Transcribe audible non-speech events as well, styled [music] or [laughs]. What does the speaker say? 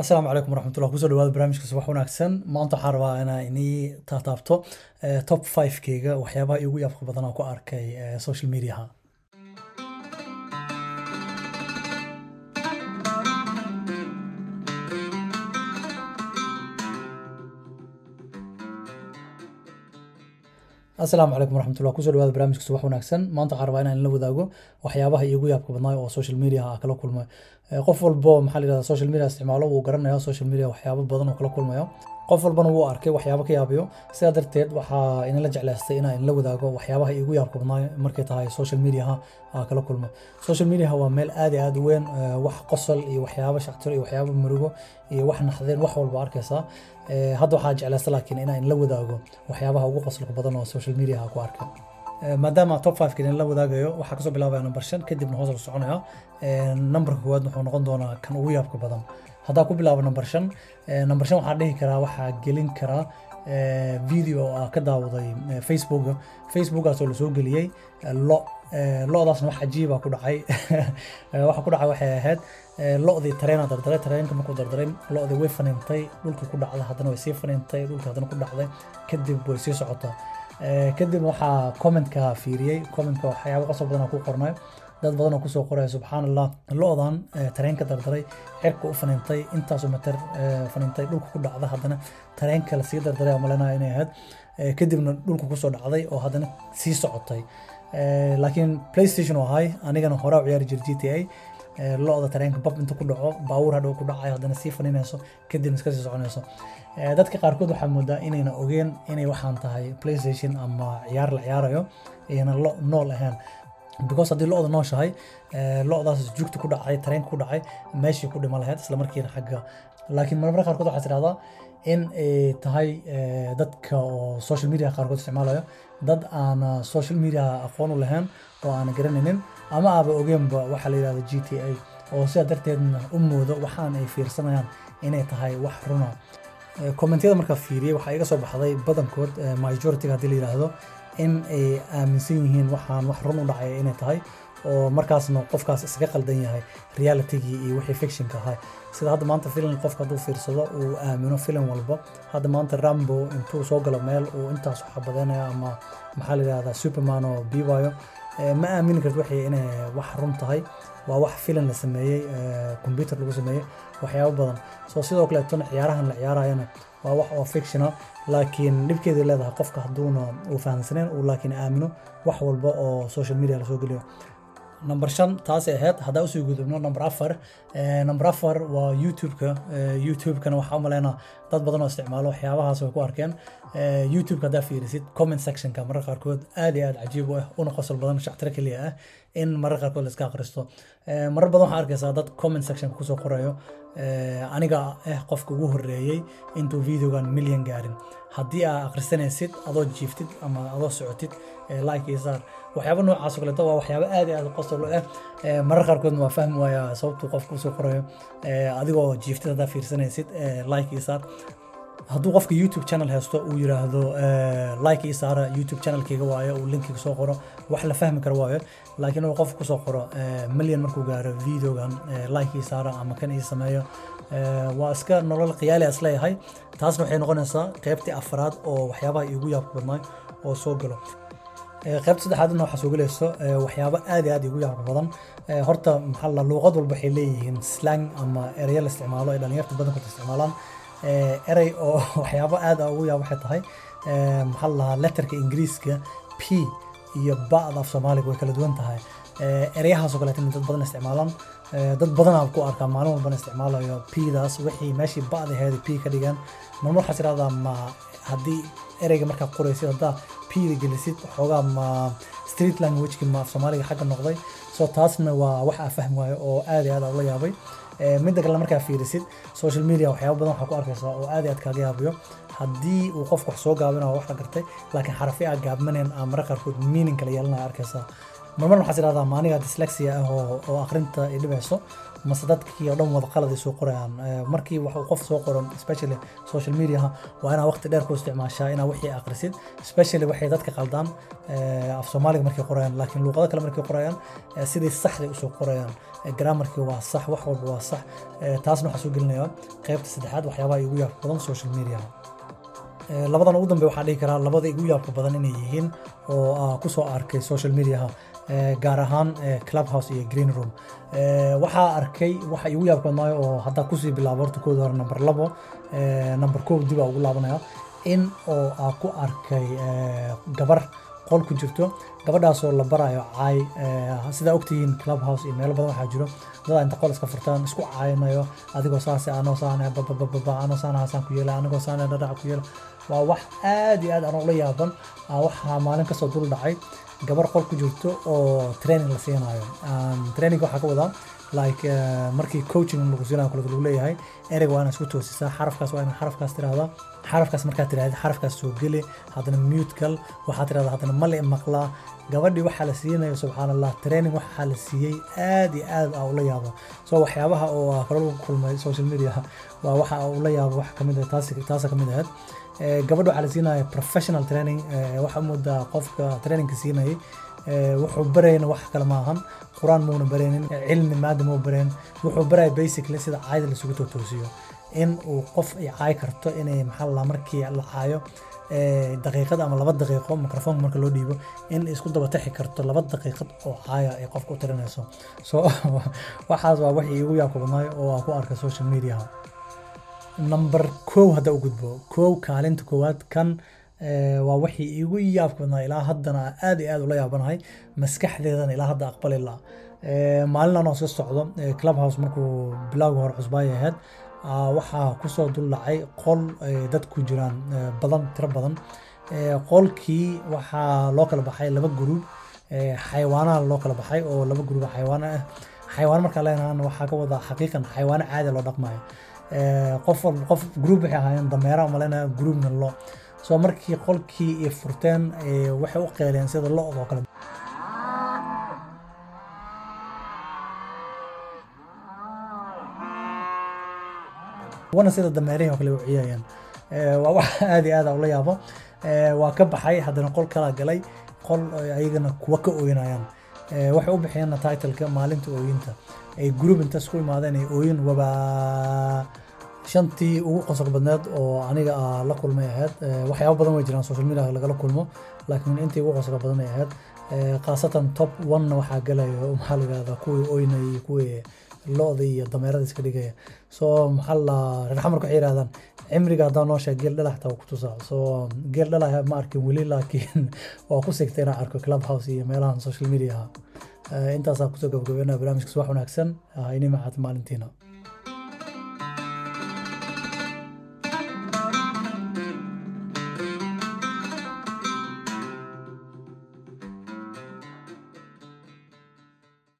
asalaamu calaykum waraxmatullah ku soo dhawaada barnaamijka subax wanaagsan. Maanta waxaan rabaa inaa inii taataabto eh, top 5 keyga waxyaabaha igu yaabka badan aan ku arkay eh, social mediaha asalaamu calaykum waraxmatullah ku soo dhawaada barnaamijka subax wanaagsan. Maanta waxaan rabaa inaan la wadaago waxyaabaha iigu yaabka badnaa oo social media ah kala kulmay qof walbo maxaa la yidhahdaa social media isticmaalo wuu garanaya social media waxyaabo badan oo kala kulmayo qof walbana wuu arkay waxyaabo ka yaabiyo. Sidaa darteed waxaa inala jeclaystay inaan inla wadaago waxyaabaha iigu yaabka badnaa markay tahay social mediaha kala kulmo. Social mediaha waa meel aad aad u weyn wax qosol iyo waxyaabo shactiro iyo waxyaabo murugo iyo wax naxdeen wax walba arkaysaa. Hadda waxaa jeclaysta laakiin inaan inla wadaago waxyaabaha ugu qosolka badan oo social media ku arkay. Eh, maadaama top 5 kan la wadaagayo waxaa ka soo bilaabaya number 5 kadibna hoos la soconaya. Eh, numberka koowaad wuxuu noqon doonaa kan ugu yaabka badan. Haddaa ku bilaabo number 5 eh, number 5 waxaa dhihi karaa waxaa gelin karaa eh, video ah ka daawaday eh, facebooka facebookaas oo la soo geliyey eh, lo Eh, lo-daasna wax cajiiba ku dhacay. [laughs] Eh, waxa ku dhacay waxay ahayd eh, lo-dii tareena dardaray tareenka markuu dardaray lo-dii way faniintay dhulka ku dhacday haddana way sii faniintay dhulka haddana ku dhacday. Kadib way sii socotaa Eh, kadib waxaa commentka fiiriyey. Commentka waxyaabo qosol badan oo ku qornay. Dad badan oo ku soo qoraya subxaan allah lo-dan eh, tareenka dardaray cirka u faniintay intaasoo mater eh, faniintay dhulka ku dhacda haddana tareenka la sii dardaray malaynayo inay ahayd. Eh, kadibna dhulka ku soo dhacday oo haddana sii socotay. Eh, laakiin playstation oo ahay anigana horaa u ciyaari jira g t a. Eh, lo-da tareenka bab inta ku dhaco baawur hadhow ku dhacayo haddana sii faninayso kadibna iska sii soconayso. Dadka qaarkood waxaa moodaa inayna ogeen inay waxaan tahay playstation ama ciyaar la ciyaarayo ayna lo nool ahayn because haddii lo-da nooshahay lo-daas jugta ku dhacay tareenka ku dhacay meeshii ku dhima lahayd isla markiina xagga. Laakiin marmar qaarkood waxaa tidhahdaa in ay tahay eh, dadka oo social media qaarkood isticmaalayo. Dad aan social media aqoon u lahayn oo aan garanaynin ama aaba ogeenba waxaa la yidhahda g t a oo sidaa darteedna u moodo waxaan ay fiirsanayaan inay tahay wax runa. Eh, kommentiyada markaa fiiriyey waxaa iga soo baxday badankood eh, majority haddii la yidhaahdo in ay aaminsan yihiin waxaan wax run u dhacaya inay tahay oo markaasna qofkaas iskaga qaldan yahay realitygii iyo wixii fictionka ahay sida hadda maanta filim qofka hadduu fiirsado uu aamino filim walba hadda maanta rambo intuu soo galo meel uu intaas xabadeynaya ama maxaa la yidhahdaa superman oo biibayo ma aamini karti waxay inay wax run tahay. Waa wax filim la sameeyey computer lagu sameeyey waxyaabo badan. So sidoo kaleetona ciyaarahan la ciyaarayana waa wax oo fictiona laakiin dhibkeeday leedahay qofka hadduuna uu fahamsaneen uu laakiin aamino wax walba oo social media la soo geliyo number shan taasay ahayd haddaa u sii gudubno number afar. Number afar waa youtube-ka. Youtube-kana waxaa u maleynaa dad badan oo isticmaalo waxyaabahaas way ku arkeen. Youtube-ka haddaa fiirisid comment sectionka marar qaarkood aad iyo aad cajiib u ah una qosol badan shactiro keliya ah in marar qaarkood la iska akhristo marar badan waxaa arkaysaa dad comment sectionka ku soo qorayo aniga ah qofka ugu horeeyey intuu videogan milyan gaarin. Haddii aa akhrisanaysid adoo jiiftid ama adoo socotid eh, like iyo saar waxyaabo noocaas oo kaleeto waa waxyaabo aad aad qosol ah Eh, marar qaarkoodna waa fahmi waaya sababtuu qofka u soo qorayo Eh, adigoo jiiftid haddaa fiirsanaysid eh, like iyo saar hadduu qofka youtube channel haysto uu yiraahdo eh, like ii saara youtube channelkayga waayo uu linkiga soo qoro wax la fahmi karo waayo. Laakiin uu qofka ku soo qoro eh, million markuu gaaro videogan eh, like ii saara ama kan ii sameeyo waa iska nolol khiyaali a is leeyahay taasna waxay noqonaysaa qeybtii afraad oo waxyaabaha iigu yaabka badnaa oo soo galo. Qaybta saddexaadna waxaa soo gelayso waxyaabo aad iyo aad igu yaabka badan. Horta maxaa la luuqad walba waxay leeyihiin slang ama ereyo la isticmaalo ay dhalinyarta badankood isticmaalaan erey oo [laughs] waxyaabo aad ugu yaab waxay tahay eh, maxaa la lahaa letterka ingiriiska p iyo ba'da af soomaaliga way kala duwan tahay. Eh, ereyahaasoo kaleeto dad badan isticmaalaan. Eh, dad badanaa ku arkaa maalin walbana isticmaalayo p-daas wixii meeshii ba'da ahayd p ka dhigan marmar waxaa tirahdaa ma haddii ereyga markaa qoraysid haddaa p-da gelisid xoogaa ma street languageki ma af soomaaliga xagga noqday. So taasna waa wax fahmi waayo oo aad aad ula yaabay. Eh, midda kale markaa fiirisid social media waxyaabo badan waxaa ku arkaysaa oo aad aad kaaga yaabiyo. Haddii uu qofku wax soo gaabinayo wax la gartay laakiin xarafyo aa gaabmaneen aa marar qaarkood meaning kala yeelanaya arkaysaa marmar waxaa tidhahdaa ma aniga dyslexia ah oo, akhrinta ay dhibayso mase dadkii oo dhan wada qalad ay soo qorayaan. Markii wax qof soo qoran especially social mediaha waa inaa waqti dheer ku isticmaashaa inaa wixii akhrisid especially waxay dadka qaldaan af soomaaliga markay qorayaan laakiin luuqado kale markay qorayaan sidii saxday u soo qorayaan. Grammarkii waa sax wax walba waa sax. Taasna waxaa soo gelinayaa qaybta saddexaad waxyaabaha igu yaabka badan social mediaha labadan ugu dambe waxaa dhihi karaa labada igu yaabka badan inay yihiin oo ku soo arkay social mediaha gaar ahaan clubhouse iyo green room. Waxaa arkay waxa igu yaabka badnaayo oo haddaa ku sii bilaabo horta kooda hore number labo number kow dib aa ugu laabanaya in oo ku arkay gabar qol ku jirto. Gabadhaasoo la barayo caay sidaa ogtihiin clubhouse iyo meelo badan waxaa jiro. Dadaa inta qol iska furtaan isku caaynayo adigoo saase anoo saane babababa anoo saane hasaan ku yeela. Anigoo saane dhadhac ku yeela. Waa wax aad iyo aad aan ula yaaban. Waxaa maalin ka soo dul dhacay gabar qol ku jirto oo training la siinayo. Training waxaa ka wadaa like markii coaching lagu siinayo lagu leeyahay ereyga waa inaad isku toosisaa xarafkaas waa inaad xarafkaas tirahdaa xarafkaas markaad tirahdid xarafkaas soo geli haddana mute waxaad tirahdaa haddana male maqlaa gabadhii waxaa la siinayo subxaan training waxaa la siiyey aad iyo aad aa ula yaabo so waxyaabaha oo kala lagu kulmay social media waa waxa ula yaabo wax ka mid ah taasa ka mid ahayd gabadha waxaa la siinaya professional training waxaa moodaa qofka trainingka siinayay. Wuxuu barayna wax kale maahan qur'aan muuna baraynin cilmi maada muu barayn wuxuu baraya basically sida caayda lasugu toosiyo in uu qof ay caay karto inay maxaa la markii la caayo daqiiqad ama laba daqiiqo microfoonka marka loo dhiibo in isku daba taxi karto laba daqiiqad oo caaya ay qofka u tirinayso so [laughs] waxaas waa wixii igu yaabka badnaayo oo aan ku arkay social mediaha number kow hadda u gudbo. Kow kaalinta koowaad kan waa wixii igu yaabka badnaa ilaa haddana aad iyo aad ula yaabanahay. Maskaxdeedana ilaa hadda aqbali la maalin anoo iska socdo clubhouse markuu bilowga hore cusbaaya ahayd waxaa ku soo dul dhacay qol dad ku jiraan badan tiro badan. Qolkii waxaa loo kala baxay laba gruub xayawaanaha loo kala baxay oo laba gruub xayawaan ah. Xayawaan markaa leenahan waxaa ka wadaa xaqiiqan xayawaano caadi loo dhaqmayo qof qof gruub waxay ahaayeen dameera malayna gruubna lo. Soo markii qolkii iyo furteen waxay u qeeleen sida lo-da oo kale. Wana sida dameerihii oo kale u ciyaayeen. Waa wax [laughs] aad iyo aad ula yaabo. Waa ka baxay haddana qol kala galay. Qol ayagana kuwa ka ooyinayaan waxay u bixiyeenna titleka maalinta ooyinta ay group inta isku imaadeen ay ooyin waba. Shantii ugu qosol badneed oo aniga la kulmay ahayd waxyaabo badan way jiraan social media lagala kulmo laakiin intii ugu qosolka badan ay ahayd khaasatan top one waxaa galayo maxaa la yidhahdaa kuwii oynay iyo kuwii lo-da iyo dameerada iska dhigaya so maxaa la waxay yidhahdaan cimriga haddaa noo sheeg geel dhalax taa ku tusaa so geel dhalax ma arkin weli laakiin [laughs] waa ku sigtay inaan arko club house iyo meelahan social mediaha intaasaa ku soo gabagabeynaa barnaamijka subax wanaagsan. Ini maxaad maalintiina